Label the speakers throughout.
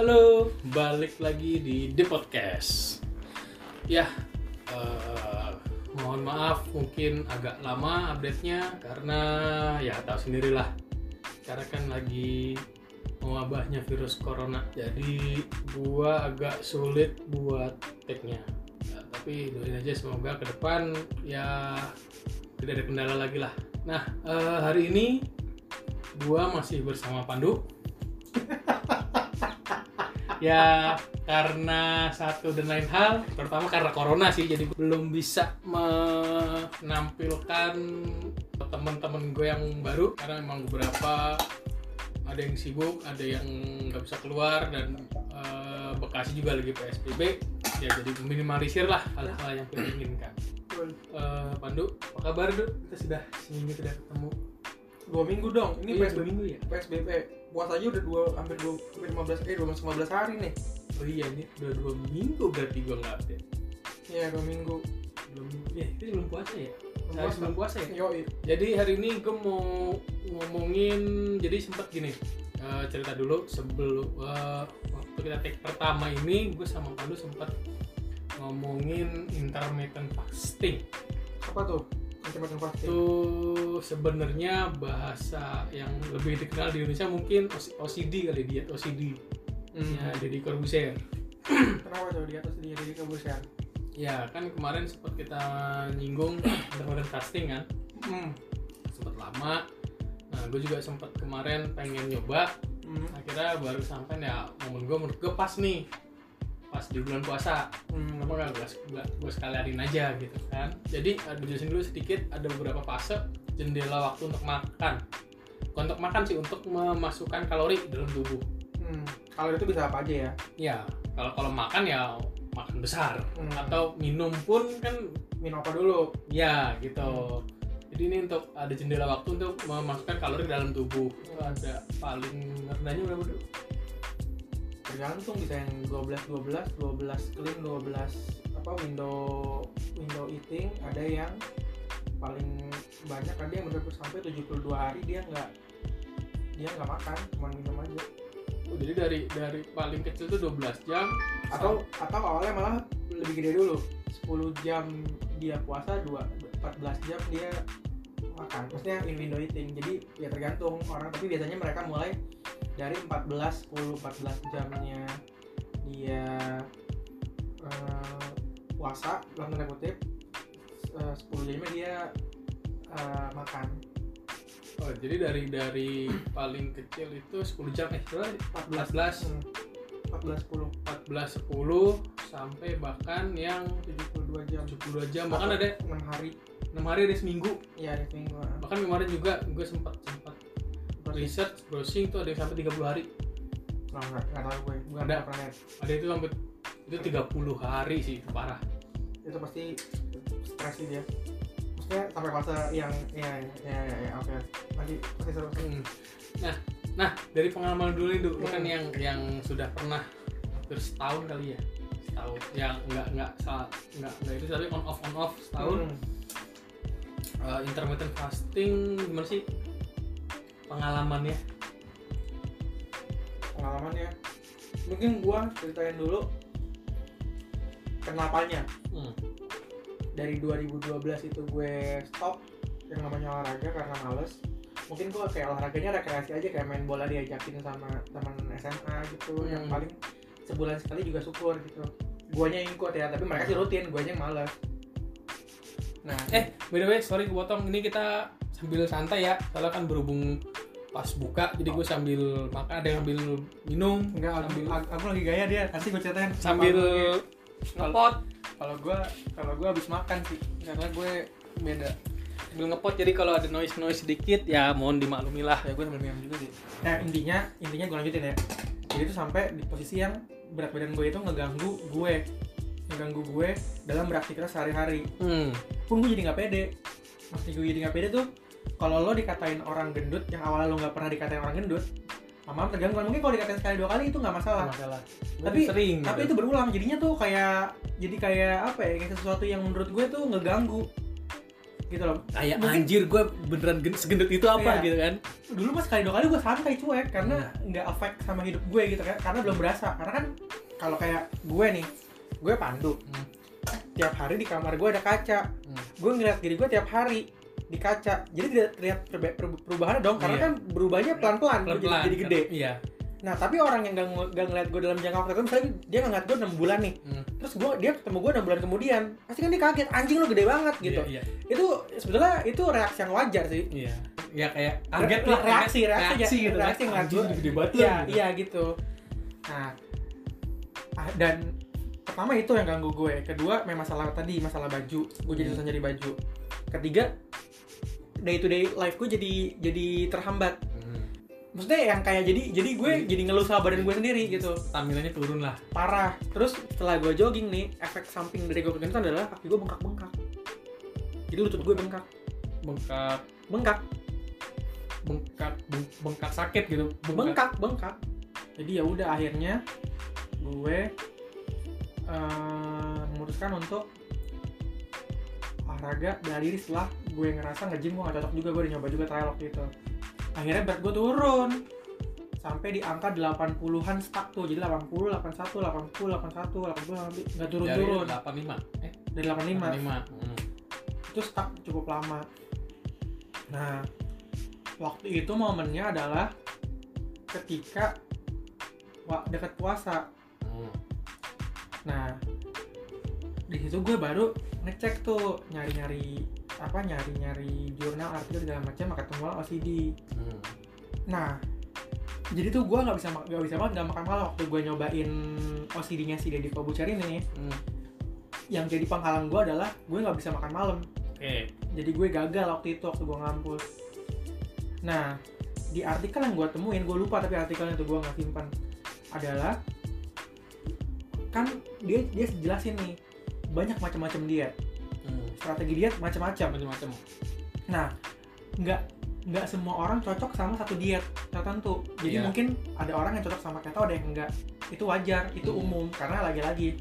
Speaker 1: Halo, balik lagi di The Podcast. Ya, eh, mohon maaf mungkin agak lama update-nya karena ya tahu sendirilah. Karena kan lagi mewabahnya virus corona, jadi gua agak sulit buat take-nya. Ya, tapi doain aja semoga ke depan ya tidak ada kendala lagi lah. Nah, eh, hari ini gua masih bersama Pandu. Ya karena satu dan lain hal. Pertama karena corona sih jadi belum bisa menampilkan teman-teman gue yang baru. Karena memang beberapa ada yang sibuk ada yang nggak bisa keluar dan eh, Bekasi juga lagi PSBB ya jadi minimalisir lah hal-hal yang kita inginkan. Eh, Pandu apa kabar Du? kita sudah seminggu tidak ketemu.
Speaker 2: Dua minggu dong. Ini
Speaker 1: Iya,
Speaker 2: PSBB
Speaker 1: minggu ya?
Speaker 2: PSBB puasanya udah dua hampir dua hampir 15 eh 12 15 hari nih.
Speaker 1: Oh iya ini udah dua minggu berarti gue nggak update.
Speaker 2: Ya dua minggu.
Speaker 1: Belum ya itu belum puasa ya?
Speaker 2: Puasa.
Speaker 1: sebelum puasa. ya?
Speaker 2: Yo
Speaker 1: jadi hari ini gue mau ngomongin jadi sempat gini eh, cerita dulu sebelum eh, waktu kita take pertama ini gue sama Pandu sempat ngomongin intermittent fasting.
Speaker 2: Apa tuh macam-macam pasti
Speaker 1: itu sebenarnya bahasa yang lebih dikenal di Indonesia mungkin OCD kali diet OCD
Speaker 2: hmm.
Speaker 1: ya Deddy Corbuzier
Speaker 2: kenapa tuh dia jadi kebusian
Speaker 1: ya kan kemarin sempat kita nyinggung intermittent fasting kan?
Speaker 2: Hmm.
Speaker 1: sempat lama. Nah gue juga sempat kemarin pengen nyoba.
Speaker 2: Hmm.
Speaker 1: akhirnya baru sampai ya momen gue menurut gue pas nih pas di bulan puasa
Speaker 2: hmm.
Speaker 1: kenapa nggak gue gue sekalianin aja gitu kan. Jadi ada jelasin dulu sedikit ada beberapa fase jendela waktu untuk makan. Untuk makan sih untuk memasukkan kalori dalam tubuh.
Speaker 2: Hmm. kalau itu bisa apa aja ya?
Speaker 1: Ya kalau kalau makan ya makan besar.
Speaker 2: Hmm.
Speaker 1: atau minum pun kan
Speaker 2: minum apa dulu?
Speaker 1: Ya gitu. Jadi ini untuk ada jendela waktu untuk memasukkan kalori ke dalam tubuh. Itu ada paling rendahnya berapa dulu
Speaker 2: tergantung bisa yang 12 12 12 clean 12 apa window window eating ada yang paling banyak ada yang benar sampai 72 hari dia nggak dia nggak makan cuma minum aja.
Speaker 1: Oh, jadi dari dari paling kecil tuh 12 jam
Speaker 2: atau atau awalnya malah lebih gede dulu. 10 jam dia puasa 2 14 jam dia makan. Maksudnya in window eating jadi ya tergantung orang. Tapi biasanya mereka mulai dari 14 10 14 jamnya dia eh, puasa dalam tanda kutip eh, 10 jamnya dia eh, makan.
Speaker 1: Oh, jadi dari dari paling kecil itu 10 jam eh berapa? 14
Speaker 2: Hmm, 14 10
Speaker 1: 14 10 sampai bahkan yang
Speaker 2: 72 jam.
Speaker 1: 72 jam bahkan ada
Speaker 2: 6 hari.
Speaker 1: 6 hari ada seminggu.
Speaker 2: Ya ada seminggu
Speaker 1: bahkan kemarin juga gue sempat sempat research browsing tuh ada yang sampai 30 hari
Speaker 2: Nggak, nggak, tahu gue bukan
Speaker 1: Ada.
Speaker 2: pernah lihat
Speaker 1: ada itu sampai itu 30 hari sih itu parah
Speaker 2: itu pasti stres sih dia maksudnya sampai fase yang ya ya ya, ya oke nanti pasti seru
Speaker 1: Hmm. Nah, nah dari pengalaman dulu itu kan
Speaker 2: Hmm.
Speaker 1: yang yang sudah pernah hampir setahun kali ya, setahun. Yang nggak nggak salah nggak nggak itu tapi on off on off setahun.
Speaker 2: Hmm.
Speaker 1: Eh, intermittent fasting gimana sih pengalamannya?
Speaker 2: pengalamannya mungkin gua ceritain dulu kenapanya
Speaker 1: Hmm.
Speaker 2: dari 2012 itu gue stop yang namanya olahraga karena males mungkin gua kayak olahraganya rekreasi aja kayak main bola diajakin sama teman SMA gitu yang
Speaker 1: Hmm.
Speaker 2: paling sebulan sekali juga syukur gitu guanya yang ikut ya tapi mereka sih rutin guanya yang males nah
Speaker 1: Eh, by the way, sorry kepotong. Ini kita sambil santai ya, soalnya kan berhubung pas buka, jadi gue sambil makan, ada yang ambil minum,
Speaker 2: enggak aku,
Speaker 1: sambil
Speaker 2: aku, lagi gaya dia kasih gue ceritain
Speaker 1: sambil ngepot,
Speaker 2: kalau gue kalau gue habis makan sih karena gue beda.
Speaker 1: Sambil ngepot. Jadi kalau ada noise noise sedikit, ya mohon dimaklumi lah.
Speaker 2: ya gue sambil minum juga sih. Nah intinya intinya gue lanjutin ya. Jadi itu sampai di posisi yang berat badan gue itu ngeganggu gue. Ngeganggu gue dalam beraktivitas sehari-hari.
Speaker 1: Hmm.
Speaker 2: pun gue jadi nggak pede. Maksudnya gue jadi nggak pede tuh kalau lo dikatain orang gendut yang awalnya lo nggak pernah dikatain orang gendut lama terganggu mungkin kalau dikatain sekali dua kali itu nggak masalah
Speaker 1: masalah.
Speaker 2: Tapi-
Speaker 1: sering.
Speaker 2: tapi
Speaker 1: gitu.
Speaker 2: itu berulang jadinya tuh kayak jadi kayak apa ya kayak sesuatu yang menurut gue tuh ngeganggu gitu loh
Speaker 1: kayak
Speaker 2: Mungkin-
Speaker 1: anjir gue beneran gen- segendut itu apa
Speaker 2: Iya.
Speaker 1: gitu kan
Speaker 2: dulu mas sekali dua kali gue santai cuek karena nggak efek sama hidup gue gitu kan karena belum berasa karena kan kalau kayak gue nih gue pandu
Speaker 1: Hmm.
Speaker 2: tiap hari di kamar gue ada kaca
Speaker 1: Hmm.
Speaker 2: gue ngeliat diri gue tiap hari di kaca jadi tidak terlihat perbe- per- perubahan dong karena
Speaker 1: Iya.
Speaker 2: kan berubahnya pelan-pelan gue jadi,
Speaker 1: pelan-pelan
Speaker 2: jadi gede
Speaker 1: iya
Speaker 2: nah tapi orang yang gak, gak ngeliat gue dalam jangka waktu tertentu misalnya dia nggak ngeliat gue 6 bulan nih
Speaker 1: Hmm.
Speaker 2: terus gue dia ketemu gue 6 bulan kemudian pasti kan dia kaget anjing lu gede banget gitu
Speaker 1: iya,
Speaker 2: itu sebetulnya itu reaksi yang wajar sih
Speaker 1: iya ya kayak kaget lah
Speaker 2: reaksi reaksi
Speaker 1: reaksi gitu kan.
Speaker 2: reaksi ngeliat gua.
Speaker 1: gede banget
Speaker 2: iya
Speaker 1: gitu.
Speaker 2: iya gitu nah ah, dan pertama itu yang ganggu gue kedua memang masalah tadi masalah baju gue jadi
Speaker 1: Hmm.
Speaker 2: susah nyari baju ketiga day to day life gue jadi jadi terhambat.
Speaker 1: Hmm.
Speaker 2: maksudnya yang kayak jadi jadi gue
Speaker 1: Jadi-
Speaker 2: jadi ngeluh sama badan gue sendiri gitu.
Speaker 1: Staminanya turun lah
Speaker 2: parah. Terus setelah gue jogging nih efek samping dari gue itu adalah kaki gue bengkak bengkak jadi lutut gue bengkak.
Speaker 1: Bengkak.
Speaker 2: Bengkak.
Speaker 1: Bengkak beng- bengkak sakit gitu.
Speaker 2: Bengkak bengkak. Jadi ya udah akhirnya gue eh, memutuskan untuk olahraga bela diri setelah gue ngerasa nge-gym gue gak cocok juga gue udah nyoba juga trial waktu itu. Akhirnya berat gue turun. Sampai di angka 80-an stuck tuh. Jadi 80, 81, 80, 81, 80, nggak turun-turun.
Speaker 1: Dari 85 eh?
Speaker 2: Dari 85
Speaker 1: 85 hmm.
Speaker 2: itu stuck cukup lama. Nah waktu itu momennya adalah ketika wa- dekat puasa.
Speaker 1: Hmm.
Speaker 2: nah di situ gue baru ngecek tuh nyari-nyari apa nyari-nyari jurnal artikel segala macam ketemu OCD
Speaker 1: Hmm.
Speaker 2: nah jadi tuh gue nggak bisa nggak bisa banget nggak makan malam waktu gue nyobain OCD-nya si Deddy Kobucher ini.
Speaker 1: Hmm.
Speaker 2: yang jadi penghalang gue adalah gue nggak bisa makan malam.
Speaker 1: Oke.
Speaker 2: Jadi gue gagal waktu itu waktu gue ngampus. Nah di artikel yang gue temuin gue lupa tapi artikelnya itu gue nggak simpan adalah kan dia dia jelasin nih banyak macam-macam diet
Speaker 1: Hmm.
Speaker 2: strategi diet macam-macam.
Speaker 1: Macam-macam.
Speaker 2: Nah nggak nggak semua orang cocok sama satu diet tertentu. Jadi
Speaker 1: Iya.
Speaker 2: mungkin ada orang yang cocok sama keto ada yang enggak itu wajar itu
Speaker 1: Hmm.
Speaker 2: umum. Karena lagi-lagi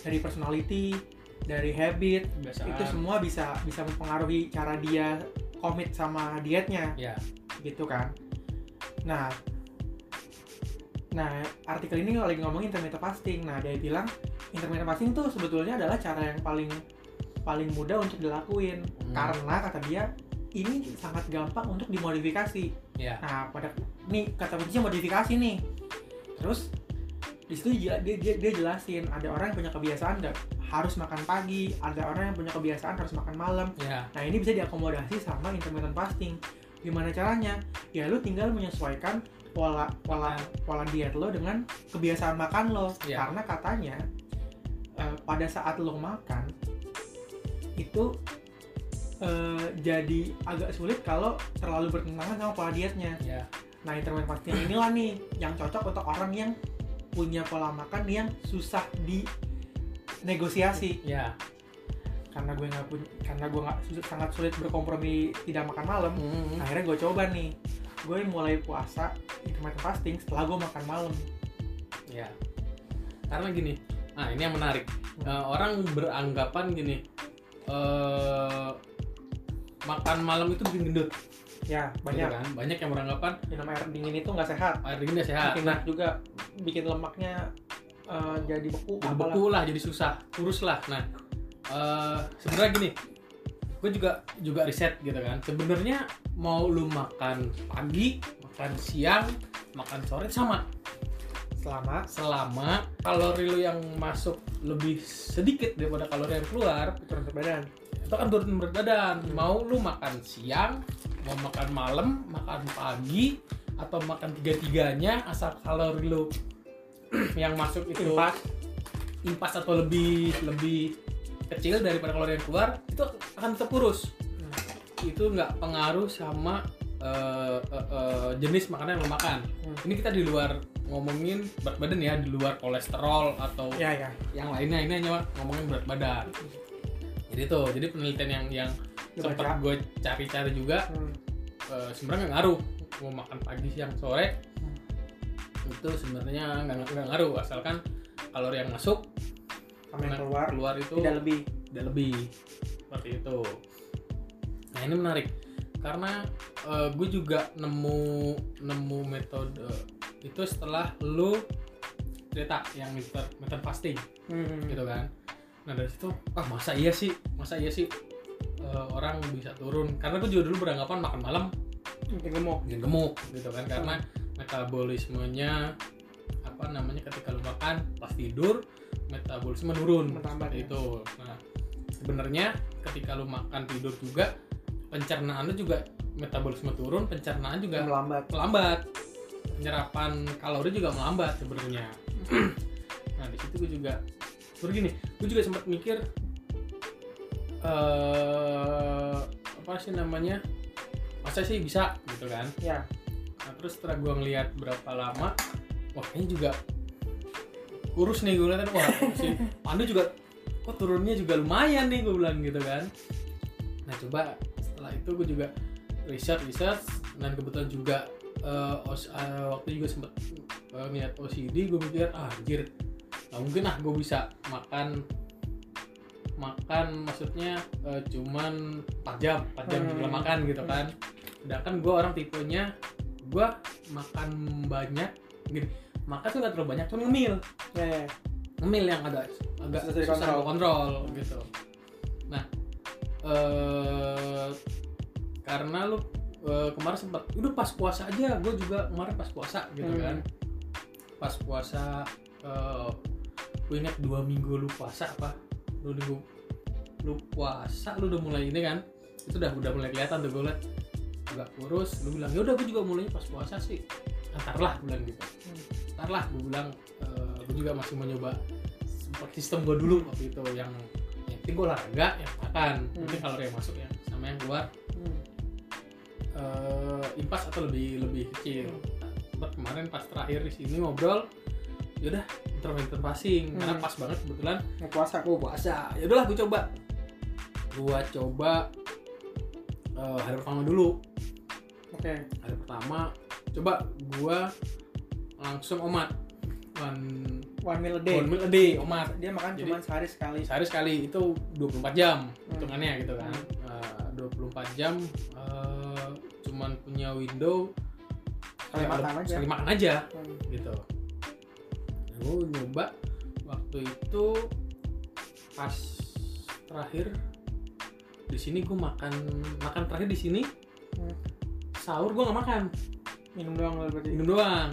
Speaker 2: dari personality dari habit
Speaker 1: kebiasaan.
Speaker 2: itu semua bisa bisa mempengaruhi cara dia komit sama dietnya.
Speaker 1: Ya
Speaker 2: gitu kan. Nah nah artikel ini lagi ngomongin intermittent fasting. Nah dia bilang intermittent fasting tuh sebetulnya adalah cara yang paling paling mudah untuk dilakuin.
Speaker 1: Hmm.
Speaker 2: karena kata dia ini sangat gampang untuk dimodifikasi.
Speaker 1: Ya
Speaker 2: nah pada nih kata kuncinya modifikasi nih. Terus di situ dia, dia, dia, dia jelasin ada orang yang punya kebiasaan nggak harus makan pagi ada orang yang punya kebiasaan harus makan malam.
Speaker 1: Ya
Speaker 2: nah ini bisa diakomodasi sama intermittent fasting. Gimana caranya? Ya lu tinggal menyesuaikan pola pola pola diet lo dengan kebiasaan makan lo
Speaker 1: Iya.
Speaker 2: karena katanya eh, pada saat lo makan itu eh, jadi agak sulit kalau terlalu bertentangan sama pola dietnya
Speaker 1: ya
Speaker 2: Nah, intermittent fasting inilah nih yang cocok untuk orang yang punya pola makan yang susah di negosiasi.
Speaker 1: ya
Speaker 2: Karena gue nggak punya, karena gue nggak sangat sulit berkompromi tidak makan malam.
Speaker 1: Hmm.
Speaker 2: Akhirnya gue coba nih, gue mulai puasa intermittent fasting setelah gue makan malam.
Speaker 1: ya karena gini nah ini yang menarik. Eh, orang beranggapan gini eh makan malam itu bikin gendut.
Speaker 2: Ya
Speaker 1: gitu
Speaker 2: banyak.
Speaker 1: kan? Banyak yang beranggapan.
Speaker 2: Minum air dingin itu nggak sehat.
Speaker 1: air dingin udah sehat.
Speaker 2: Bikin
Speaker 1: nah.
Speaker 2: juga bikin lemaknya eh, jadi beku.
Speaker 1: jadi beku lah jadi susah. Kurus lah. Nah eh sebenarnya gini gue juga juga riset gitu kan. Sebenarnya mau lu makan pagi makan siang makan sore sama
Speaker 2: Selama
Speaker 1: selama kalori lu yang masuk lebih sedikit daripada kalori yang keluar
Speaker 2: turun berat badan.
Speaker 1: itu kan turun berat badan mau lu makan siang mau makan malam makan pagi atau makan tiga tiganya asal kalori lu yang masuk itu
Speaker 2: Impas.
Speaker 1: impas atau lebih lebih kecil daripada kalori yang keluar itu akan tetap kurus itu nggak pengaruh sama eh, eh, eh, jenis makanan yang lo makan
Speaker 2: Hmm.
Speaker 1: ini kita di luar ngomongin berat badan ya di luar kolesterol atau
Speaker 2: Ya ya.
Speaker 1: yang lainnya ini hanya ngomongin berat badan jadi tuh jadi penelitian yang yang sempat gue cari-cari juga
Speaker 2: Hmm.
Speaker 1: eh, sebenarnya nggak ngaruh mau makan pagi siang sore
Speaker 2: Hmm.
Speaker 1: itu sebenarnya nggak nggak ngaruh asalkan kalori yang masuk
Speaker 2: Sama yang
Speaker 1: Nah,
Speaker 2: keluar
Speaker 1: keluar itu
Speaker 2: tidak lebih.
Speaker 1: tidak lebih seperti itu nah ini menarik. Karena gue juga nemu nemu metode itu setelah lu cerita yang meter fasting
Speaker 2: Hmm.
Speaker 1: gitu kan. Nah dari situ ah masa iya sih? Masa iya sih eh, orang bisa turun? Karena gue juga dulu beranggapan makan malam
Speaker 2: Mungkin gemuk.
Speaker 1: bikin gemuk gitu kan. Karena metabolismenya apa namanya ketika lu makan pas tidur metabolisme menurun.
Speaker 2: Bertambah, ya.
Speaker 1: itu. Nah sebenarnya ketika lu makan tidur juga pencernaan lu juga metabolisme turun pencernaan juga
Speaker 2: Melambat.
Speaker 1: melambat. Penyerapan kalori juga melambat sebenarnya. Nah di situ gue juga terus gini gue juga sempat mikir eh apa sih namanya? Masa sih bisa gitu kan?
Speaker 2: Ya.
Speaker 1: nah, terus setelah gue ngeliat berapa lama wah kayaknya juga kurus nih gue liatin wah si Pandu juga kok turunnya juga lumayan nih gue bilang gitu kan. Nah coba setelah itu gue juga riset riset dan kebetulan juga eh, os- eh, waktu juga sempet eh, ngeliat OCD gue mikir ah anjir nggak mungkin ah gue bisa makan makan maksudnya eh, cuman 4 jam 4 jam
Speaker 2: Hmm.
Speaker 1: makan gitu kan sedangkan gue orang tipenya gue makan banyak gini makan tuh gak terlalu banyak cuma ngemil
Speaker 2: Ya, ya.
Speaker 1: ngemil yang agak agak
Speaker 2: Susah
Speaker 1: gua kontrol gitu nah eh karena lu eh, kemarin sempat udah pas puasa aja gue juga kemarin pas puasa gitu
Speaker 2: Hmm.
Speaker 1: kan. Pas puasa eh gue ingat dua minggu lu puasa apa? Lu minggu lu puasa lu udah mulai ini kan? Itu udah udah mulai kelihatan tuh gue liat. Agak kurus lu bilang ya udah gue juga mulai pas puasa sih. Antar lah bilang gitu.
Speaker 2: Hmm.
Speaker 1: ntar lah gue bilang eh, gue juga masih mau nyoba support gue dulu waktu itu yang penting gue olahraga yang makan. Mungkin kalau yang masuk ya sama yang keluar.
Speaker 2: Hmm.
Speaker 1: eh, impas atau lebih lebih kecil? Sempat kemarin pas terakhir di sini ngobrol yaudah intermittent fasting. Karena
Speaker 2: Hmm.
Speaker 1: pas banget kebetulan.
Speaker 2: Mau puasa.
Speaker 1: gue puasa. Ya udahlah gue coba. Gue coba eh, hari pertama dulu.
Speaker 2: Oke.
Speaker 1: hari pertama coba gue langsung omat. One
Speaker 2: One meal a day.
Speaker 1: one meal a day omat
Speaker 2: Dia makan
Speaker 1: Jadi-
Speaker 2: cuma sehari sekali.
Speaker 1: sehari sekali itu 24 jam
Speaker 2: Hmm.
Speaker 1: hitungannya gitu kan Eh, 24 jam eh, cuman punya window
Speaker 2: Sekali
Speaker 1: eh,
Speaker 2: makan aja.
Speaker 1: sekali makan aja
Speaker 2: Hmm.
Speaker 1: gitu gue nyoba waktu itu pas terakhir di sini gue makan makan terakhir di sini
Speaker 2: Hmm.
Speaker 1: sahur gue nggak makan
Speaker 2: Minum doang berarti.
Speaker 1: minum doang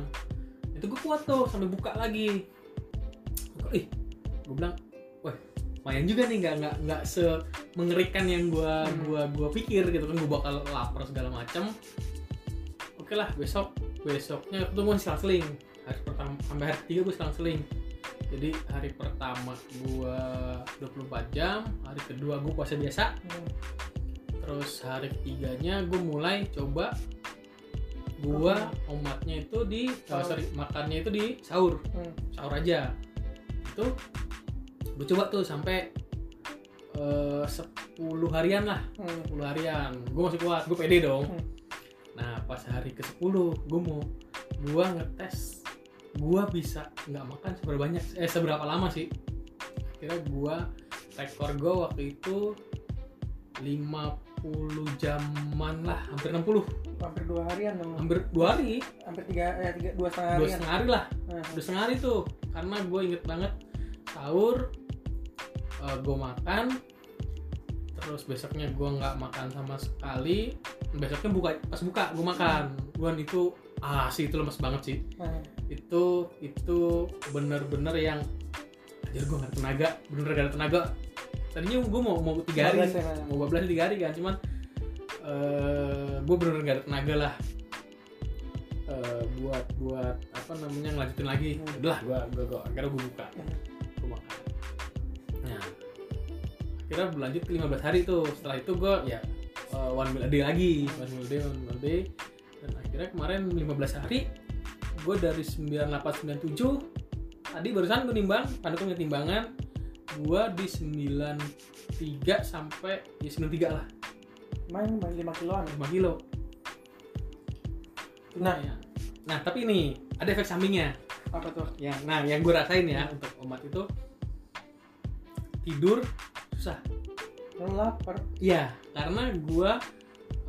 Speaker 1: itu gue kuat tuh sampai buka lagi ih gue bilang wah lumayan juga nih nggak nggak nggak se mengerikan yang gue
Speaker 2: Hmm.
Speaker 1: gua gua pikir gitu kan gue bakal lapar segala macam oke lah besok besoknya itu gue selang-seling hari pertama sampai hari ketiga gue selang-seling jadi hari pertama gue 24 jam hari kedua gue puasa biasa
Speaker 2: Hmm.
Speaker 1: terus hari ketiganya gue mulai coba gua omatnya itu di
Speaker 2: Sahur.
Speaker 1: sorry makannya itu di sahur
Speaker 2: Hmm.
Speaker 1: sahur aja itu gue coba tuh sampai eh, 10 harian lah
Speaker 2: Hmm.
Speaker 1: 10 harian gue masih kuat gue pede dong
Speaker 2: Hmm.
Speaker 1: nah pas hari ke 10 gue mau gue ngetes gue bisa nggak makan seberapa banyak eh seberapa lama sih kira gue rekor gue waktu itu 50 jaman lah hampir 60
Speaker 2: Hampir dua harian dong.
Speaker 1: hampir dua hari?
Speaker 2: Hampir tiga, eh, tiga dua setengah
Speaker 1: dua
Speaker 2: harian.
Speaker 1: setengah hari lah.
Speaker 2: Nah,
Speaker 1: dua setengah hari tuh. Karena gue inget banget sahur gue makan terus besoknya gue nggak makan sama sekali. Besoknya buka pas buka gue makan. Gue itu ah sih itu lemes banget sih.
Speaker 2: Nah,
Speaker 1: itu itu bener-bener yang anjir gue gak ada tenaga. Bener gak ada tenaga tadinya gue mau mau tiga hari
Speaker 2: 15 ya, Mas.
Speaker 1: mau bablas tiga hari kan cuman eh gue bener gak ada tenaga lah. Eh, buat buat apa namanya ngelanjutin lagi.
Speaker 2: Hmm.
Speaker 1: udah gue gue gue akhirnya gue buka. Gue makan nah akhirnya berlanjut ke 15 hari tuh. Setelah itu gue ya eh, one meal a day lagi. One meal a day one meal a day. Dan akhirnya kemarin 15 hari gue dari 9897 tadi barusan gue nimbang pandu punya timbangan gue di 93 sampai ya 93 lah
Speaker 2: main main lima kiloan.
Speaker 1: 5 kilo
Speaker 2: Nah,
Speaker 1: ya. nah tapi ini ada efek sampingnya
Speaker 2: apa tuh?
Speaker 1: yang nah yang gue rasain ya untuk omat itu tidur susah
Speaker 2: lapar.
Speaker 1: Iya, karena gua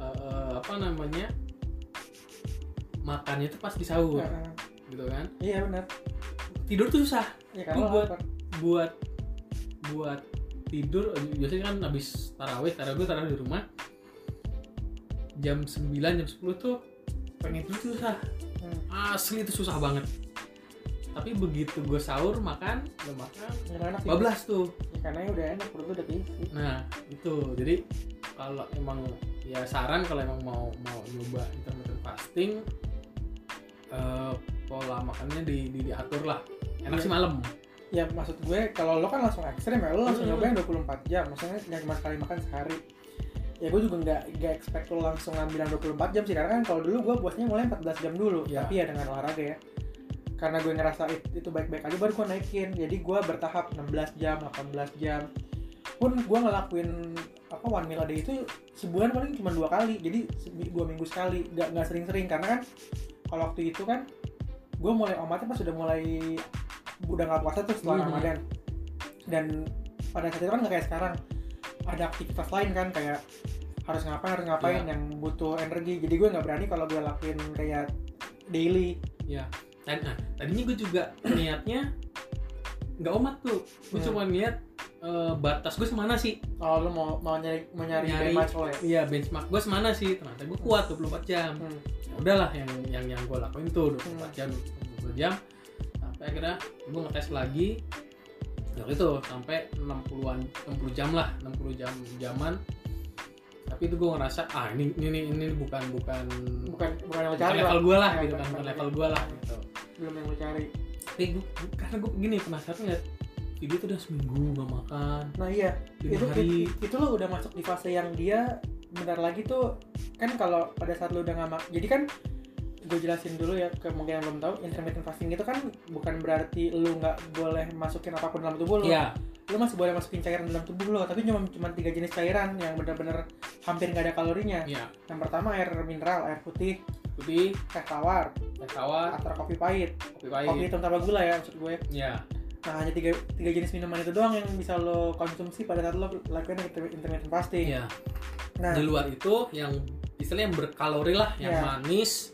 Speaker 1: eh, apa namanya makannya tuh pas di sahur,
Speaker 2: Heeh.
Speaker 1: gitu kan.
Speaker 2: Iya benar.
Speaker 1: Tidur tuh susah.
Speaker 2: Ya
Speaker 1: buat-
Speaker 2: lapar.
Speaker 1: Buat buat tidur biasanya kan habis tarawih, tarawih gue tarawih di rumah jam 9 jam 10 tuh pengen tidur susah.
Speaker 2: Hmm.
Speaker 1: Asli itu susah banget. Tapi begitu gue sahur makan, udah makan,
Speaker 2: enak sih.
Speaker 1: bablas tuh.
Speaker 2: Ya, karena udah enak perut udah keisi.
Speaker 1: Nah itu jadi kalau emang ya saran kalau emang mau mau nyoba intermittent fasting eh, pola makannya di, di diatur lah enak
Speaker 2: Iya.
Speaker 1: sih malam
Speaker 2: Ya maksud gue kalau lo kan langsung ekstrim ya lo langsung nyobain 24 jam. Maksudnya jangan cuma sekali makan sehari. Ya gue juga nggak nggak expect lo langsung ngambil yang 24 jam sih karena kan kalau dulu gue puasnya mulai 14 jam dulu.
Speaker 1: Iya.
Speaker 2: Tapi ya dengan olahraga ya. Karena gue ngerasa it- itu baik-baik aja baru gue naikin. Jadi gue bertahap 16 jam, 18 jam. Pun gue ngelakuin apa one meal a day itu sebulan paling cuma dua kali. Jadi dua minggu sekali. Nggak nggak sering-sering karena kan kalau waktu itu kan gue mulai omatnya pas sudah mulai udah nggak puasa tuh setelah
Speaker 1: Mhm.
Speaker 2: Ramadan dan pada saat itu kan nggak kayak sekarang ada aktivitas lain kan kayak harus ngapain harus ngapain
Speaker 1: Iya.
Speaker 2: yang butuh energi jadi gue nggak berani kalau gue lakuin kayak daily
Speaker 1: Dan, nah, tadinya gue juga niatnya nggak omat tuh gue
Speaker 2: Hmm.
Speaker 1: cuma niat eh, batas gue semana sih
Speaker 2: kalau lo mau mau nyari mau nyari,
Speaker 1: Nyari.
Speaker 2: benchmark ya
Speaker 1: iya benchmark gue semana sih ternyata gue kuat 24 jam
Speaker 2: Hmm.
Speaker 1: ya udahlah yang yang yang gue lakuin tuh 24
Speaker 2: Hmm.
Speaker 1: jam 20 jam akhirnya gue ngetes lagi. Ya itu sampai 60-an 60 jam lah 60 jam jaman. Tapi itu gue ngerasa ah ini ini ini bukan bukan
Speaker 2: bukan bukan yang
Speaker 1: bukan
Speaker 2: cari
Speaker 1: level gue lah
Speaker 2: Ya,
Speaker 1: gitu kan
Speaker 2: bukan-
Speaker 1: level gue lah gitu.
Speaker 2: Belum yang lo cari.
Speaker 1: Tapi gue karena gue begini penasaran liat video tuh udah seminggu gak makan.
Speaker 2: Nah iya. Itu,
Speaker 1: hari.
Speaker 2: itu itu lo udah masuk di fase yang dia bentar lagi tuh kan kalau pada saat lo udah nggak mak jadi kan gue jelasin dulu ya ke mungkin yang belum tahu intermittent fasting itu kan bukan berarti lo nggak boleh masukin apa pun dalam tubuh lo
Speaker 1: iya.
Speaker 2: Lo masih boleh masukin cairan dalam tubuh lo tapi cuma cuma tiga jenis cairan yang benar-benar hampir nggak ada kalorinya.
Speaker 1: Iya.
Speaker 2: Yang pertama air mineral air putih.
Speaker 1: Putih.
Speaker 2: Teh tawar.
Speaker 1: Teh tawar.
Speaker 2: Atau kopi pahit.
Speaker 1: Kopi
Speaker 2: kopi
Speaker 1: pahit
Speaker 2: hitam tanpa gula ya maksud gue.
Speaker 1: Iya.
Speaker 2: Nah hanya tiga, tiga jenis minuman itu doang yang bisa lo konsumsi pada saat lo lakukan inter- intermittent fasting.
Speaker 1: Iya.
Speaker 2: Nah.
Speaker 1: Di luar itu yang istilahnya yang berkalori lah yang
Speaker 2: Iya.
Speaker 1: manis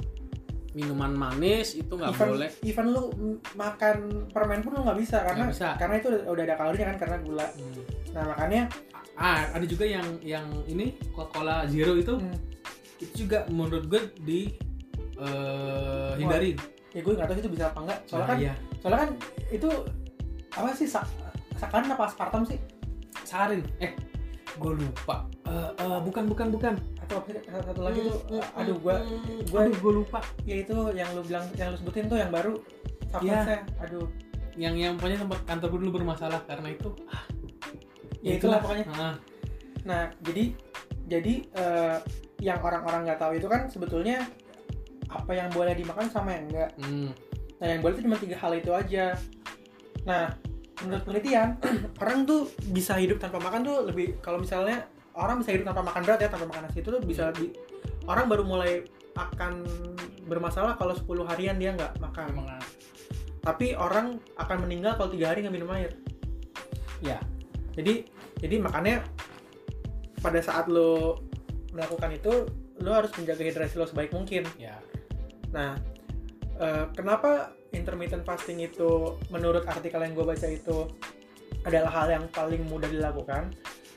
Speaker 1: minuman manis itu nggak boleh.
Speaker 2: even lu makan permen pun lu nggak bisa karena
Speaker 1: Nggak bisa.
Speaker 2: karena itu udah, udah ada kalorinya kan karena gula.
Speaker 1: Hmm.
Speaker 2: nah makanya
Speaker 1: ah ada juga yang yang ini Coca Cola Zero itu
Speaker 2: hmm,
Speaker 1: itu juga menurut gue di eh, hindari
Speaker 2: ya gue nggak tahu itu bisa apa enggak soalnya
Speaker 1: Nah,
Speaker 2: kan
Speaker 1: iya.
Speaker 2: soalnya kan itu apa sih sa sakarin apa aspartam sih?
Speaker 1: Sarin. Eh gue lupa. Eh, eh, bukan bukan bukan
Speaker 2: atau satu lagi tuh
Speaker 1: Hmm,
Speaker 2: aduh
Speaker 1: hmm,
Speaker 2: gua
Speaker 1: hmm,
Speaker 2: gua-
Speaker 1: aduh gue lupa.
Speaker 2: ya itu yang lu bilang yang lu sebutin tuh yang baru supplements aduh.
Speaker 1: Yang yang pokoknya tempat kantor gue dulu bermasalah karena itu ah,
Speaker 2: Ya, itulah. pokoknya.
Speaker 1: Ah,
Speaker 2: nah jadi jadi eh, yang orang-orang nggak tahu itu kan sebetulnya apa yang boleh dimakan sama yang enggak
Speaker 1: hmm,
Speaker 2: Nah, yang boleh itu cuma tiga hal itu aja. Nah, menurut penelitian, orang tuh bisa hidup tanpa makan tuh lebih kalau misalnya orang bisa hidup tanpa makan berat ya, tanpa makan nasi itu tuh bisa bi- orang baru mulai akan bermasalah kalau 10 harian dia nggak makan.
Speaker 1: ah.
Speaker 2: Tapi orang akan meninggal kalau tiga hari nggak minum air.
Speaker 1: ya
Speaker 2: Jadi jadi makanya pada saat lo melakukan itu lo harus menjaga hidrasi lo sebaik mungkin.
Speaker 1: ya
Speaker 2: Nah, eh, kenapa intermittent fasting itu menurut artikel yang gue baca itu adalah hal yang paling mudah dilakukan?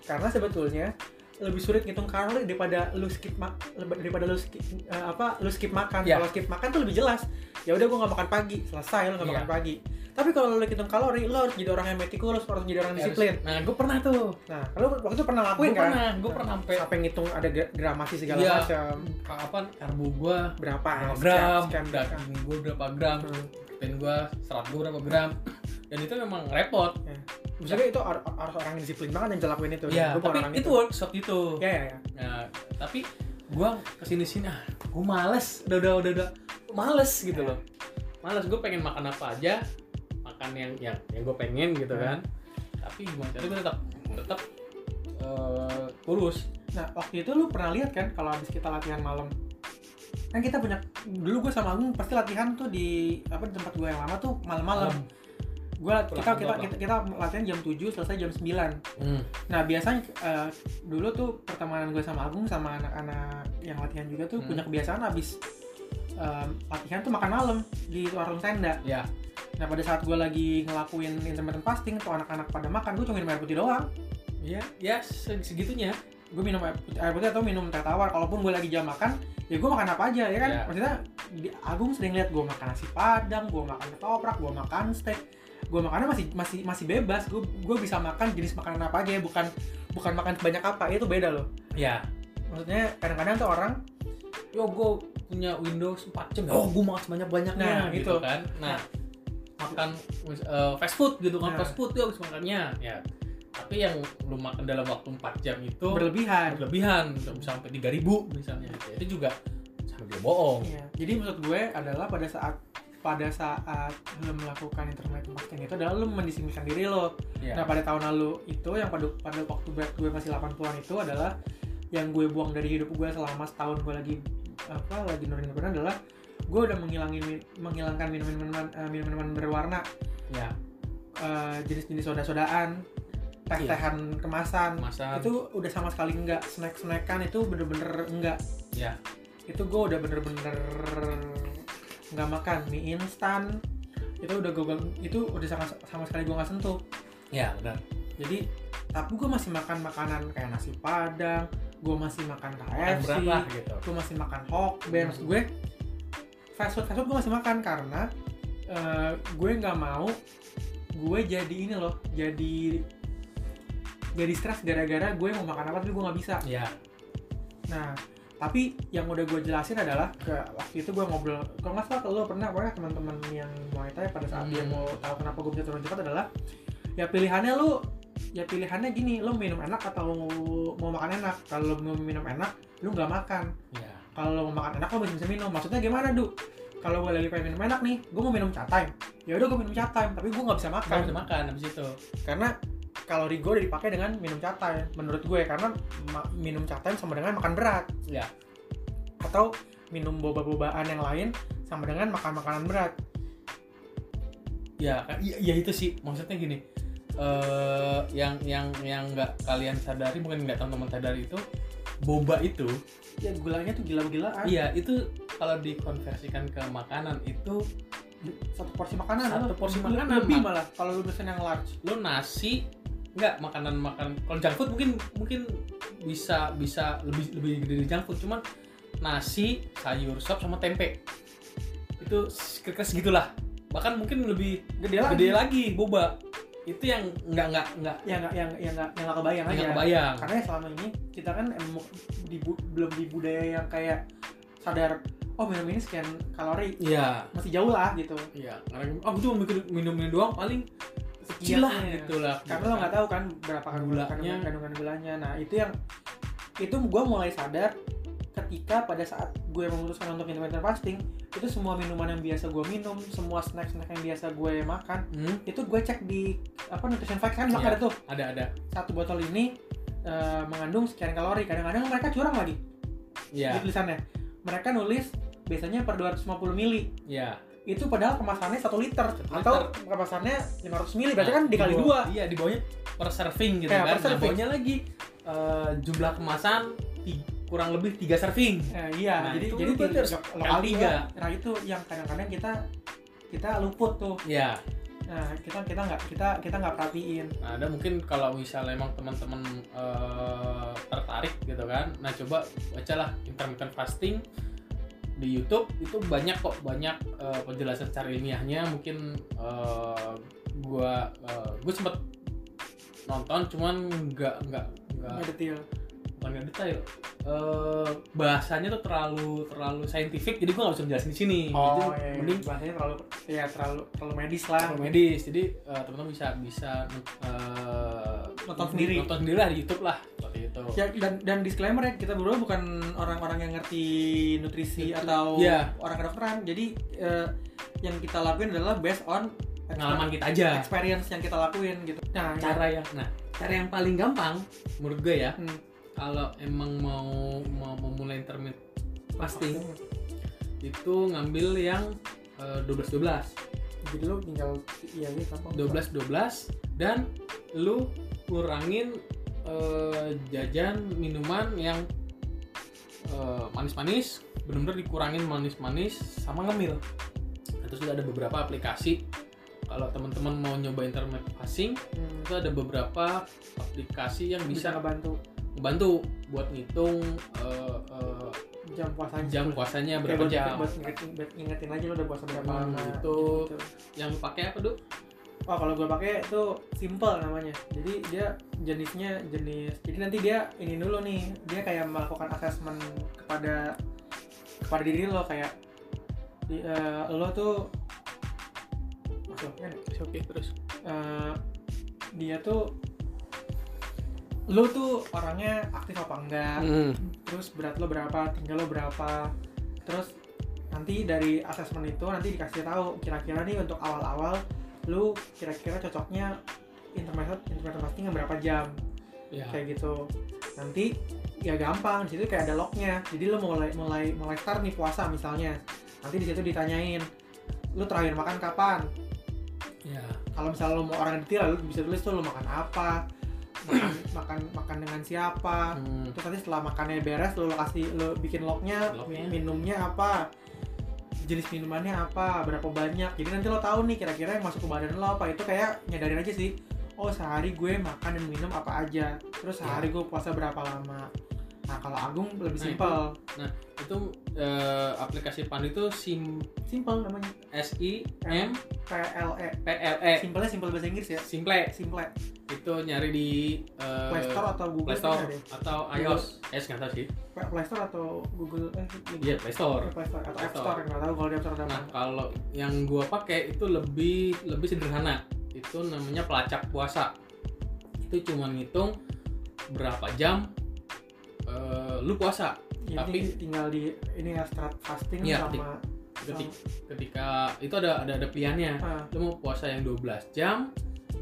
Speaker 2: Karena sebetulnya lebih sulit ngitung kalori daripada lu skip ma- daripada lu skip eh, apa lu skip makan.
Speaker 1: Ya.
Speaker 2: Kalau skip makan tuh lebih jelas. Ya udah gue nggak makan pagi, selesai lu nggak
Speaker 1: Iya.
Speaker 2: makan pagi. Tapi kalau lu hitung kalori, lu harus jadi orang yang metikulus, harus jadi orang disiplin.
Speaker 1: nah gue pernah tuh
Speaker 2: Nah, lu waktu itu pernah lakuin kan?
Speaker 1: pernah gue pernah sampai
Speaker 2: Sampai ngitung ada gra- gramasi segala
Speaker 1: Iya.
Speaker 2: macam.
Speaker 1: apa karbo gue
Speaker 2: Berapa?
Speaker 1: gram daging gue berapa gram
Speaker 2: Hmm.
Speaker 1: protein gue serat gue berapa gram dan itu memang repot
Speaker 2: Maksudnya itu har- harus orang yang disiplin banget yang bisa lakuin itu.
Speaker 1: ya
Speaker 2: bukan
Speaker 1: tapi
Speaker 2: orang
Speaker 1: itu workshop itu
Speaker 2: Ya ya ya.
Speaker 1: nah tapi gue ke sini sini ah gue males. Udah udah udah udah. Males gitu loh. Males gue pengen makan apa aja. Makan yang yang yang gue pengen gitu
Speaker 2: Hmm.
Speaker 1: kan. Tapi gimana caranya gue tetap tetap eh, kurus.
Speaker 2: Nah waktu itu lu pernah lihat kan kalau habis kita latihan malam? Kan kita punya dulu gue sama Agung pasti latihan tuh di apa di tempat gue yang lama tuh malam-malam.
Speaker 1: Pulang
Speaker 2: kita kita, kita kita latihan jam 7 selesai jam 9
Speaker 1: Hmm.
Speaker 2: nah biasanya eh, dulu tuh pertemanan gue sama Agung sama anak-anak yang latihan juga tuh
Speaker 1: Hmm.
Speaker 2: punya kebiasaan habis em, latihan tuh makan malam di warung tenda
Speaker 1: Ya.
Speaker 2: nah pada saat gue lagi ngelakuin intermittent fasting tuh anak-anak pada makan gue cuma minum air putih doang
Speaker 1: Ya, ya se- segitunya.
Speaker 2: gue minum air putih, air putih atau minum teh tawar kalaupun gue lagi jam makan ya gue makan apa aja ya kan
Speaker 1: Ya.
Speaker 2: maksudnya Agung sering lihat gue makan nasi padang gue makan ketoprak gue makan steak gue makannya masih masih masih bebas gue gue bisa makan jenis makanan apa aja ya bukan bukan makan banyak apa itu beda loh
Speaker 1: Ya.
Speaker 2: maksudnya kadang-kadang tuh orang
Speaker 1: Yo, gue punya Windows 4 jam. Oh, gue makan sebanyak banyaknya.
Speaker 2: Nah,
Speaker 1: gitu
Speaker 2: itu.
Speaker 1: kan. Nah, makan eh, fast food gitu kan.
Speaker 2: Nah.
Speaker 1: Fast food tuh habis makannya. Ya. Tapi yang lu makan dalam waktu 4 jam itu
Speaker 2: berlebihan
Speaker 1: berlebihan sampai 3000 misalnya. Itu juga sampai dia bohong.
Speaker 2: Iya. Jadi maksud gue adalah pada saat pada saat lo melakukan intermittent fasting itu adalah lo mendisiplinkan diri lo.
Speaker 1: Ya.
Speaker 2: Nah pada tahun lalu itu yang pada pada waktu berat gue masih 80-an itu adalah yang gue buang dari hidup gue selama setahun gue lagi apa lagi nurunin berat adalah gue udah menghilangin menghilangkan minuman-minuman eh, minuman-minuman berwarna
Speaker 1: ya.
Speaker 2: eh, jenis-jenis soda-sodaan teh-tehan kemasan
Speaker 1: Kemasan.
Speaker 2: itu udah sama sekali enggak snack-snackan itu bener-bener enggak
Speaker 1: Ya.
Speaker 2: itu gue udah bener-bener nggak makan mie instan itu udah gue itu udah sama, sama sekali gue nggak sentuh
Speaker 1: Ya, benar.
Speaker 2: jadi tapi gue masih makan makanan kayak nasi padang gue masih makan KFC
Speaker 1: lah gitu.
Speaker 2: gue masih makan hokben maksud gue fast food fast food gue masih makan karena eh, gue nggak mau gue jadi ini loh jadi jadi stres gara-gara gue mau makan apa tapi gue nggak bisa
Speaker 1: Ya.
Speaker 2: Nah, tapi yang udah gue jelasin adalah ke waktu itu gue ngobrol, kalau nggak salah kalau lo pernah pokoknya teman-teman yang Muay Thai pada saat dia
Speaker 1: Hmm.
Speaker 2: mau tahu kenapa gue bisa turun cepat adalah ya pilihannya lu ya pilihannya gini, lo minum enak atau mau makan enak. Kalau lo mau minum enak, lu nggak makan.
Speaker 1: Ya.
Speaker 2: Kalau lo mau makan enak, lo masih bisa minum. Maksudnya gimana, Du? Kalau gue lagi pengen minum enak nih, gue mau minum cat time. Ya udah gue minum cat time, tapi gue nggak bisa makan
Speaker 1: Kan bisa makan habis itu.
Speaker 2: karena kalori gue udah dipakai dengan minum cat time menurut gue. Karena ma- minum cat time sama dengan makan berat.
Speaker 1: Ya.
Speaker 2: atau minum boba-bobaan yang lain sama dengan makan makanan berat.
Speaker 1: Ya kan ya, ya itu sih. Maksudnya gini eh yang yang yang nggak kalian sadari mungkin nggak teman-teman sadari itu boba itu
Speaker 2: ya gulanya tuh gila-gilaan.
Speaker 1: iya itu kalau dikonversikan ke makanan itu
Speaker 2: satu porsi makanan
Speaker 1: Satu porsi makanan,
Speaker 2: lebih malah kalau lu pesen yang large.
Speaker 1: Lo nasi nggak makanan makan kalau junk food mungkin mungkin bisa bisa lebih lebih gede dari junk food. Cuman nasi sayur sop sama tempe. Itu kira-kira segitulah bahkan mungkin lebih
Speaker 2: gede lagi.
Speaker 1: gede lagi boba. Itu yang nggak nggak nggak.
Speaker 2: Yang nggak yang yang nggak yang nggak kebayang aja.
Speaker 1: nggak kebayang.
Speaker 2: Karena selama ini kita kan emang di, belum di budaya yang kayak sadar oh minum ini sekian kalori.
Speaker 1: Iya.
Speaker 2: Masih jauh lah gitu.
Speaker 1: Iya, karena aku cuma mikir minum ini doang. Paling kecil lah
Speaker 2: Iya.
Speaker 1: gitu lah.
Speaker 2: karena lo nggak tahu kan berapa
Speaker 1: Gulanya.
Speaker 2: kandungan kandungan gulanya nah itu yang itu gue mulai sadar ketika pada saat gue memutuskan untuk intermittent fasting itu semua minuman yang biasa gue minum semua snack snack yang biasa gue makan
Speaker 1: Hmm,
Speaker 2: itu gue cek di apa nutrition facts kan
Speaker 1: Iya.
Speaker 2: ada tuh
Speaker 1: ada ada.
Speaker 2: satu botol ini eh, mengandung sekian kalori kadang-kadang mereka curang lagi di
Speaker 1: Iya,
Speaker 2: tulisannya mereka nulis biasanya per 250 mili
Speaker 1: iya.
Speaker 2: Itu padahal kemasannya satu liter
Speaker 1: Satu
Speaker 2: atau kemasannya 500 mili berarti
Speaker 1: Nah,
Speaker 2: kan dikali
Speaker 1: di
Speaker 2: dua
Speaker 1: Iya, di bawahnya per serving gitu
Speaker 2: Kayak
Speaker 1: kan.
Speaker 2: per
Speaker 1: Nah, bawahnya lagi eh, jumlah kemasan kurang lebih 3 serving.
Speaker 2: Eh, iya,
Speaker 1: Nah,
Speaker 2: jadi
Speaker 1: itu
Speaker 2: jadi
Speaker 1: kali
Speaker 2: lokal
Speaker 1: tiga.
Speaker 2: tiga. Nah itu yang kadang-kadang kita kita luput tuh.
Speaker 1: Iya.
Speaker 2: Nah kita kita nggak kita kita nggak perhatiin.
Speaker 1: Nah, ada mungkin kalau misalnya emang teman-teman eh, tertarik gitu kan. Nah, coba bacalah intermittent fasting di YouTube itu banyak kok banyak eh, penjelasan secara ilmiahnya. Mungkin eh, gua eh, gua sempet nonton cuman nggak nggak nggak
Speaker 2: detail.
Speaker 1: bukan nggak detail. Eh, bahasanya tuh terlalu terlalu saintifik jadi gua nggak bisa jelasin di sini.
Speaker 2: Oh,
Speaker 1: Jadi,
Speaker 2: iya, iya.
Speaker 1: mending
Speaker 2: bahasanya terlalu ya terlalu terlalu medis lah.
Speaker 1: Terlalu medis jadi eh, teman-teman bisa bisa eh,
Speaker 2: Nonton sendiri.
Speaker 1: nonton sendiri lah di YouTube lah seperti itu
Speaker 2: Ya, dan dan disclaimer ya kita berdua bukan orang-orang yang ngerti nutrisi atau
Speaker 1: Iya.
Speaker 2: orang kedokteran. Jadi eh, yang kita lakuin adalah based on
Speaker 1: pengalaman kita aja
Speaker 2: experience yang kita lakuin gitu. Nah,
Speaker 1: cara yang nah cara yang paling gampang menurut gue ya
Speaker 2: Hmm.
Speaker 1: kalau emang mau mau memulai intermittent fasting itu ngambil yang eh, 12 12
Speaker 2: jadi lu tinggal iya gitu gampang
Speaker 1: 12 12 dan lu kurangin eh, jajan minuman yang eh, manis-manis bener-bener dikurangin manis-manis sama ngemil. Nah, terus juga ada beberapa aplikasi. Kalau teman-teman mau nyoba intermittent fasting
Speaker 2: Hmm,
Speaker 1: itu ada beberapa aplikasi yang
Speaker 2: bisa
Speaker 1: bisa
Speaker 2: ngebantu.
Speaker 1: membantu buat ngitung eh, eh,
Speaker 2: jam puasanya.
Speaker 1: jam puasanya
Speaker 2: Kayak
Speaker 1: berapa
Speaker 2: buat-
Speaker 1: jam.
Speaker 2: buat buat ngingetin aja udah puasa berapa
Speaker 1: Hmm,
Speaker 2: lama
Speaker 1: itu.
Speaker 2: gitu.
Speaker 1: yang pakai apa tuh
Speaker 2: Oh kalau gue pakai itu simple namanya. Jadi dia jenisnya jenis. Jadi nanti dia ini dulu nih. Dia kayak melakukan assessment kepada kepada diri lo kayak di, eh, lo tuh maksudnya nih,
Speaker 1: oke terus
Speaker 2: eh, dia tuh lo tuh orangnya aktif apa enggak terus berat lo berapa tinggal lo berapa terus nanti dari asesmen itu nanti dikasih tahu kira-kira nih untuk awal-awal lu kira-kira cocoknya intermittent intermittent fasting yang berapa jam?
Speaker 1: Ya.
Speaker 2: Kayak gitu. Nanti ya gampang di situ kayak ada lognya. Jadi lu mulai mulai mulai start nih puasa misalnya. Nanti di situ ditanyain lu terakhir makan kapan?
Speaker 1: Ya.
Speaker 2: Kalau misalnya lu mau orang detail lu bisa tulis tuh lu makan apa? Makan makan makan dengan siapa?
Speaker 1: Hmm.
Speaker 2: terus nanti setelah makannya beres lu kasih lu bikin lognya,
Speaker 1: Lognya.
Speaker 2: minumnya apa jenis minumannya apa berapa banyak. Jadi nanti lo tahu nih kira-kira yang masuk ke badan lo apa. Itu kayak nyadarin aja sih. Oh sehari gue makan dan minum apa aja. Terus sehari gue puasa berapa lama nah kalau Agung lebih
Speaker 1: Nah,
Speaker 2: simpel.
Speaker 1: itu eh, aplikasi pan itu sim
Speaker 2: simpel namanya.
Speaker 1: S I M
Speaker 2: PLE
Speaker 1: P L E.
Speaker 2: Simpelnya simpel bahasa Inggris ya?
Speaker 1: Simple.
Speaker 2: Simple.
Speaker 1: Itu nyari di eh,
Speaker 2: Play Store atau Google
Speaker 1: Play Store
Speaker 2: ya?
Speaker 1: atau iOS. eh nggak tahu sih.
Speaker 2: Play Store atau Google eh
Speaker 1: iya Play Store.
Speaker 2: Play Store. Atau
Speaker 1: Play
Speaker 2: App
Speaker 1: Store.
Speaker 2: Nggak tahu kalau di App Store ada
Speaker 1: nah kalau yang gua pakai itu lebih lebih sederhana. Itu namanya pelacak puasa. Itu cuma ngitung berapa jam eh, lu puasa
Speaker 2: Ya,
Speaker 1: tapi-
Speaker 2: tinggal di ini ya start fasting
Speaker 1: Iya,
Speaker 2: sama
Speaker 1: ketika, ketika itu ada ada ada pilihannya.
Speaker 2: Ah,
Speaker 1: lu mau puasa yang 12 jam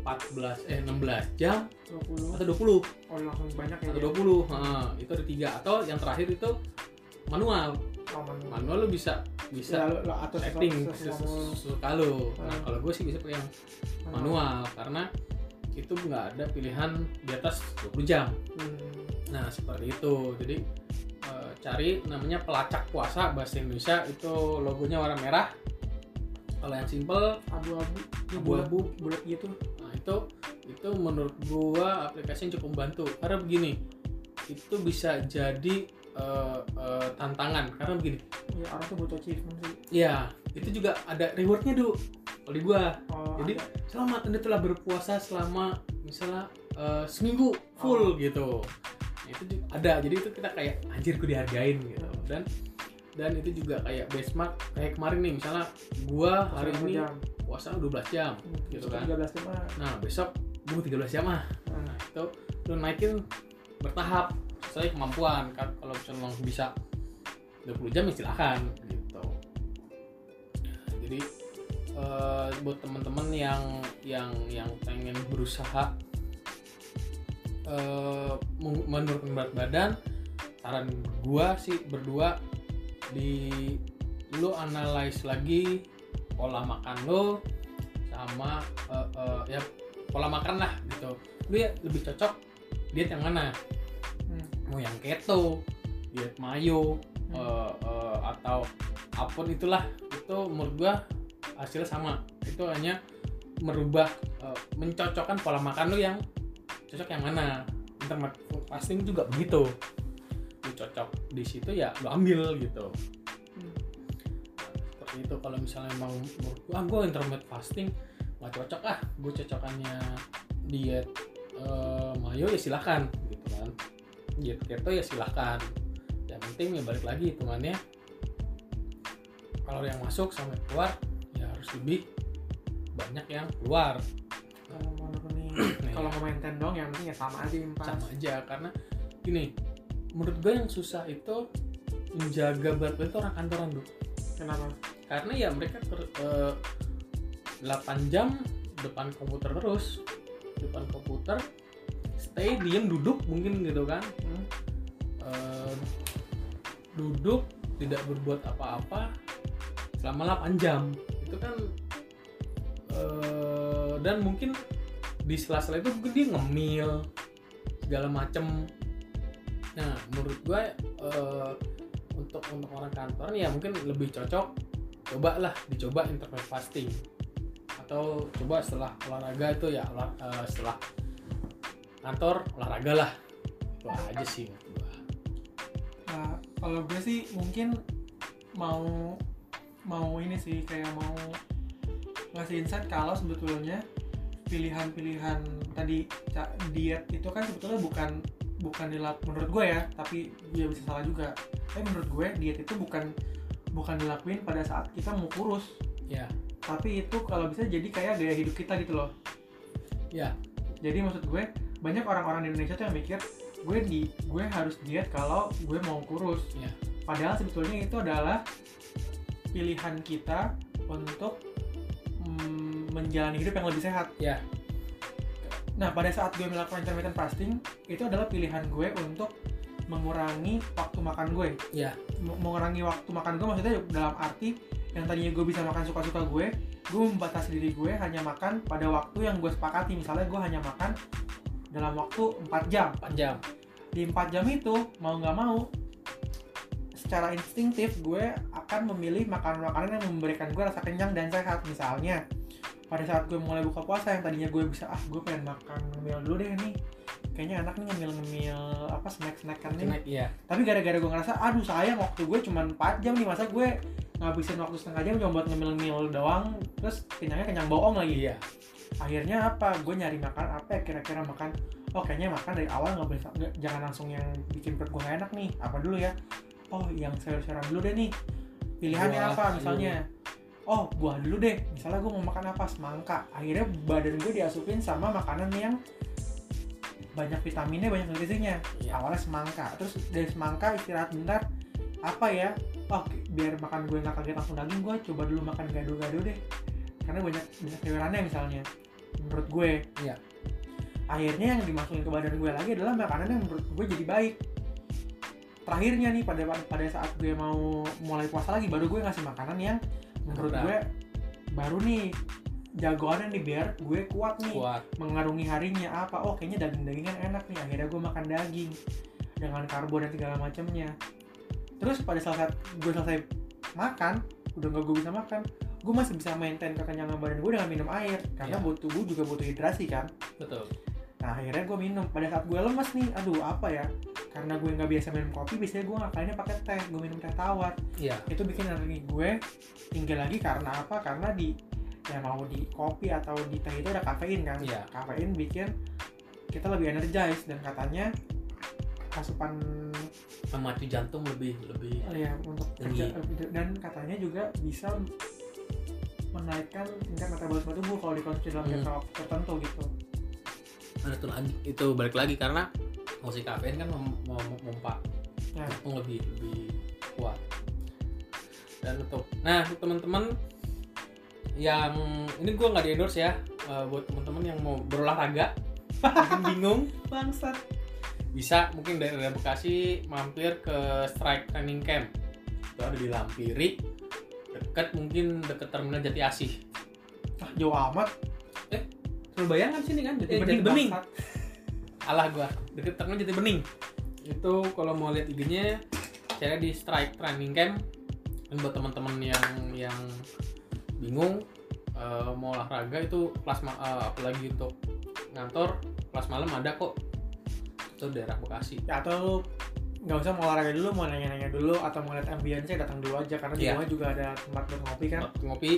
Speaker 1: 14 eh 16 jam
Speaker 2: 20
Speaker 1: atau 20
Speaker 2: oh langsung banyak ya
Speaker 1: atau
Speaker 2: dia.
Speaker 1: 20 Heeh, itu ada tiga. Atau yang terakhir itu manual.
Speaker 2: Oh, manual.
Speaker 1: manual lu bisa
Speaker 2: Ya,
Speaker 1: bisa
Speaker 2: lo, lo atur
Speaker 1: setting lu. nah kalau gue sih bisa pakai yang manual karena itu nggak ada pilihan di atas 20 jam.
Speaker 2: Hmm,
Speaker 1: nah seperti itu. Jadi eh, cari namanya pelacak puasa bahasa Indonesia itu logonya warna merah. Kalau yang simple
Speaker 2: abu-abu
Speaker 1: Abu-abu.
Speaker 2: bulat- gitu.
Speaker 1: Nah itu itu menurut gua aplikasi yang cukup membantu karena begini itu bisa jadi eh, eh, tantangan. Karena begini.
Speaker 2: Ya orang tuh butuh achievement sih.
Speaker 1: Ya itu juga ada rewardnya du kalau di gua.
Speaker 2: Oh,
Speaker 1: Jadi-
Speaker 2: ada.
Speaker 1: selamat anda telah berpuasa selama misalnya eh, seminggu full gitu. Nah, itu juga ada jadi itu kita kayak anjir gue dihargain gitu dan dan itu juga kayak benchmark kayak kemarin nih misalnya gua hari ini
Speaker 2: jam?
Speaker 1: puasa 12 jam
Speaker 2: Hmm,
Speaker 1: gitu kan.
Speaker 2: 13 jam ah.
Speaker 1: nah besok gue 13 jam ah
Speaker 2: Ah,
Speaker 1: Nah, itu lu naikin bertahap sesuai kemampuan kan kalau misalnya lo bisa 20 jam ya silahkan gitu jadi eh, buat teman-teman yang yang yang pengen berusaha eh, meng- menurunkan berat badan saran gua sih berdua di lu analyze lagi pola makan lo sama eh, eh, ya pola makan lah gitu lu ya lebih cocok diet yang mana
Speaker 2: hmm.
Speaker 1: mau yang keto diet mayo
Speaker 2: Hmm.
Speaker 1: eh, eh, atau apa pun itulah itu menurut gua hasilnya sama itu hanya merubah eh, mencocokkan pola makan lu yang cocok yang mana? Intermittent fasting juga begitu. Lu cocok di situ ya lu ambil gitu.
Speaker 2: Hmm.
Speaker 1: seperti itu. Kalau misalnya gua ah gue intermittent fasting nggak cocok ah gue cocokannya diet eh, mayo ya silahkan gitu kan. Diet keto ya silahkan yang penting ya balik lagi hitungannya. Kalau yang masuk sampai keluar ya harus lebih banyak yang keluar
Speaker 2: kalau
Speaker 1: ya,
Speaker 2: mau maintain dong yang penting ya sama aja impas
Speaker 1: sama aja karena gini menurut gue yang susah itu menjaga berat itu orang kantoran dulu
Speaker 2: kenapa?
Speaker 1: Karena ya mereka ter- eh, 8 jam depan komputer terus. Depan komputer stay diem duduk mungkin gitu kan.
Speaker 2: Hmm.
Speaker 1: Eh, duduk tidak berbuat apa-apa selama 8 jam. Itu kan eh, dan mungkin di sela-sela itu mungkin dia ngemil segala macem. Nah menurut gue eh, untuk untuk orang kantor ya mungkin lebih cocok coba lah dicoba intermittent fasting. Atau coba setelah olahraga itu ya eh, setelah kantor olahraga lah. Itu aja sih gua.
Speaker 2: Nah, kalau gue sih mungkin mau mau ini sih kayak mau ngasih insight kalau sebetulnya pilihan-pilihan tadi diet itu kan sebetulnya bukan bukan dilak menurut gue ya tapi dia bisa salah juga. Tapi menurut gue diet itu bukan bukan dilakuin pada saat kita mau kurus.
Speaker 1: Ya.
Speaker 2: Tapi itu kalau bisa jadi kayak gaya hidup kita gitu loh.
Speaker 1: Ya.
Speaker 2: Jadi maksud gue banyak orang-orang di Indonesia tuh yang mikir gue di gue harus diet kalau gue mau kurus.
Speaker 1: Iya.
Speaker 2: padahal sebetulnya itu adalah pilihan kita untuk menjalani hidup yang lebih sehat.
Speaker 1: Ya.
Speaker 2: Nah pada saat gue melakukan intermittent fasting itu adalah pilihan gue untuk mengurangi waktu makan gue.
Speaker 1: Ya.
Speaker 2: Mengurangi waktu makan gue maksudnya dalam arti yang tadinya gue bisa makan suka-suka gue gue membatasi diri gue hanya makan pada waktu yang gue sepakati. Misalnya gue hanya makan dalam waktu 4 jam.
Speaker 1: 4 jam.
Speaker 2: Di 4 jam itu mau nggak mau secara instingtif gue akan memilih makanan-makanan yang memberikan gue rasa kenyang dan sehat. Misalnya pada saat gue mulai buka puasa yang tadinya gue bisa ah gue pengen makan ngemil dulu deh nih. Kayaknya enak nih ngemil-ngemil apa snack-snackan nih.
Speaker 1: Snack, iya.
Speaker 2: Tapi gara-gara gue ngerasa aduh sayang waktu gue cuma 4 jam nih masa gue ngabisin waktu setengah jam cuma buat ngemil-ngemil doang terus kenyangnya kenyang bohong lagi.
Speaker 1: Iya.
Speaker 2: Akhirnya apa? Gue nyari makan apa ya kira-kira makan? Oh kayaknya makan dari awal nggak boleh nggak- jangan langsung yang bikin perut gue gak enak nih. Apa dulu ya? Oh yang sayur-sayuran dulu deh nih. Pilihannya
Speaker 1: Buah
Speaker 2: apa misalnya oh buah dulu deh. Misalnya gue mau makan apa? Semangka. Akhirnya badan gue diasupin sama makanan yang banyak vitaminnya banyak nutrisinya.
Speaker 1: Iya.
Speaker 2: awalnya semangka. Terus dari semangka istirahat bentar. Apa ya? Oh biar makan gue nggak kaget langsung daging gue coba dulu makan gado-gado deh. Karena banyak banyak sayurannya misalnya menurut gue.
Speaker 1: Iya.
Speaker 2: akhirnya yang dimasukin ke badan gue lagi adalah makanan yang menurut gue jadi baik. Terakhirnya nih pada pada saat gue mau mulai puasa lagi baru gue ngasih makanan yang menurut gue baru nih jagoannya nih biar gue kuat nih
Speaker 1: kuat.
Speaker 2: mengarungi harinya apa. Oh kayaknya daging-dagingan enak nih akhirnya gue makan daging dengan karbo dan segala macamnya. Terus pada saat gue selesai makan udah nggak gue bisa makan gue masih bisa maintain kekenyangan badan gue dengan minum air karena
Speaker 1: Iya.
Speaker 2: buat tubuh juga butuh hidrasi kan.
Speaker 1: Betul
Speaker 2: nah akhirnya gue minum. Pada saat gue lemes nih aduh apa ya? Karena gue nggak biasa minum kopi biasanya gue ngakalinnya pakai teh gue minum teh tawar.
Speaker 1: Iya.
Speaker 2: Itu bikin energi gue tinggi lagi karena apa? Karena di ya mau di kopi atau di teh itu ada kafein kan?
Speaker 1: Iya.
Speaker 2: kafein bikin kita lebih energized dan katanya asupan
Speaker 1: memacu jantung lebih lebih
Speaker 2: ya untuk kerja dan katanya juga bisa menaikkan tingkat metabolisme tubuh kalau dikonsumsi dalam
Speaker 1: Hmm.
Speaker 2: jangka waktu tertentu gitu
Speaker 1: ada tuh lagi. Itu balik lagi karena musik kafein kan mem- mem- memompa
Speaker 2: Ya.
Speaker 1: lebih lebih kuat. Dan untuk nah untuk teman-teman yang ini gua nggak di endorse ya eh, buat teman-teman yang mau berolahraga mungkin bingung
Speaker 2: bangsat.
Speaker 1: bisa mungkin dari daerah Bekasi mampir ke Strike Training Camp. Itu ada di Lampiri dekat mungkin dekat terminal Jati Asih.
Speaker 2: Ah jauh amat
Speaker 1: Surabaya kan sini kan
Speaker 2: jadi
Speaker 1: Eh, Bening
Speaker 2: bangsat.
Speaker 1: alah gua deket terminal Jati Bening. Itu kalau mau lihat IG-nya saya di Strike Training Camp. Dan buat teman-teman yang yang bingung eh, mau olahraga itu kelas ma- eh, apalagi untuk ngantor kelas malam ada kok. Itu daerah Bekasi.
Speaker 2: Ya atau lu nggak usah mau olahraga dulu mau nanya-nanya dulu atau mau lihat ambience datang dulu aja. Karena di
Speaker 1: Iya.
Speaker 2: bawah juga ada tempat buat ngopi kan.
Speaker 1: Ngopi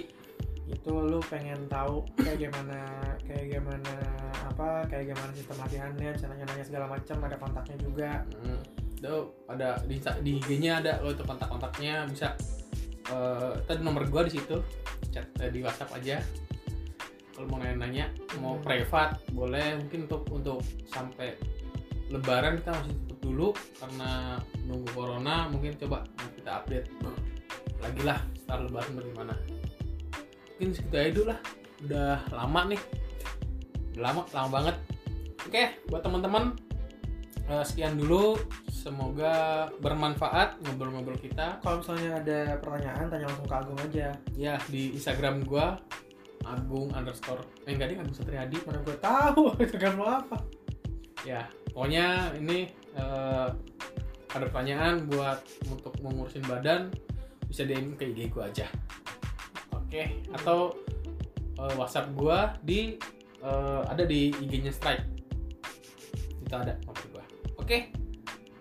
Speaker 2: itu lu pengen tahu kayak gimana kayak gimana apa kayak gimana sistem latihannya bisa nanya-nanya segala macam ada kontaknya juga.
Speaker 1: Hmm, itu ada di, di IG-nya ada lo itu kontak-kontaknya bisa eh tadi nomor gua di situ chat eh, di WhatsApp aja. Kalau mau nanya-nanya mau
Speaker 2: Hmm.
Speaker 1: privat boleh. Mungkin untuk untuk sampai lebaran kita masih tutup dulu karena nunggu corona mungkin coba kita update lagi lah setelah lebaran bagaimana mungkin segitu aja dulu lah. Udah lama nih. Udah lama lama banget. Oke buat teman-teman eh, sekian dulu. Semoga bermanfaat ngobrol-ngobrol kita.
Speaker 2: Kalau misalnya ada pertanyaan tanya langsung ke Agung aja.
Speaker 1: Ya di Instagram gua Agung underscore eh enggak dia Agung Satriadi
Speaker 2: mana gue tahu. Instagram lo apa?
Speaker 1: Ya pokoknya ini eh, ada pertanyaan buat untuk mengurusin badan bisa DM ke IG gue aja oke atau eh, WhatsApp gue di eh, ada di IG-nya Strike. Itu ada nomor gue oke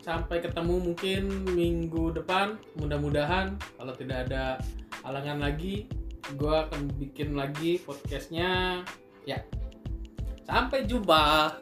Speaker 1: sampai ketemu mungkin minggu depan. Mudah-mudahan kalau tidak ada halangan lagi gue akan bikin lagi podcastnya. Ya sampai jumpa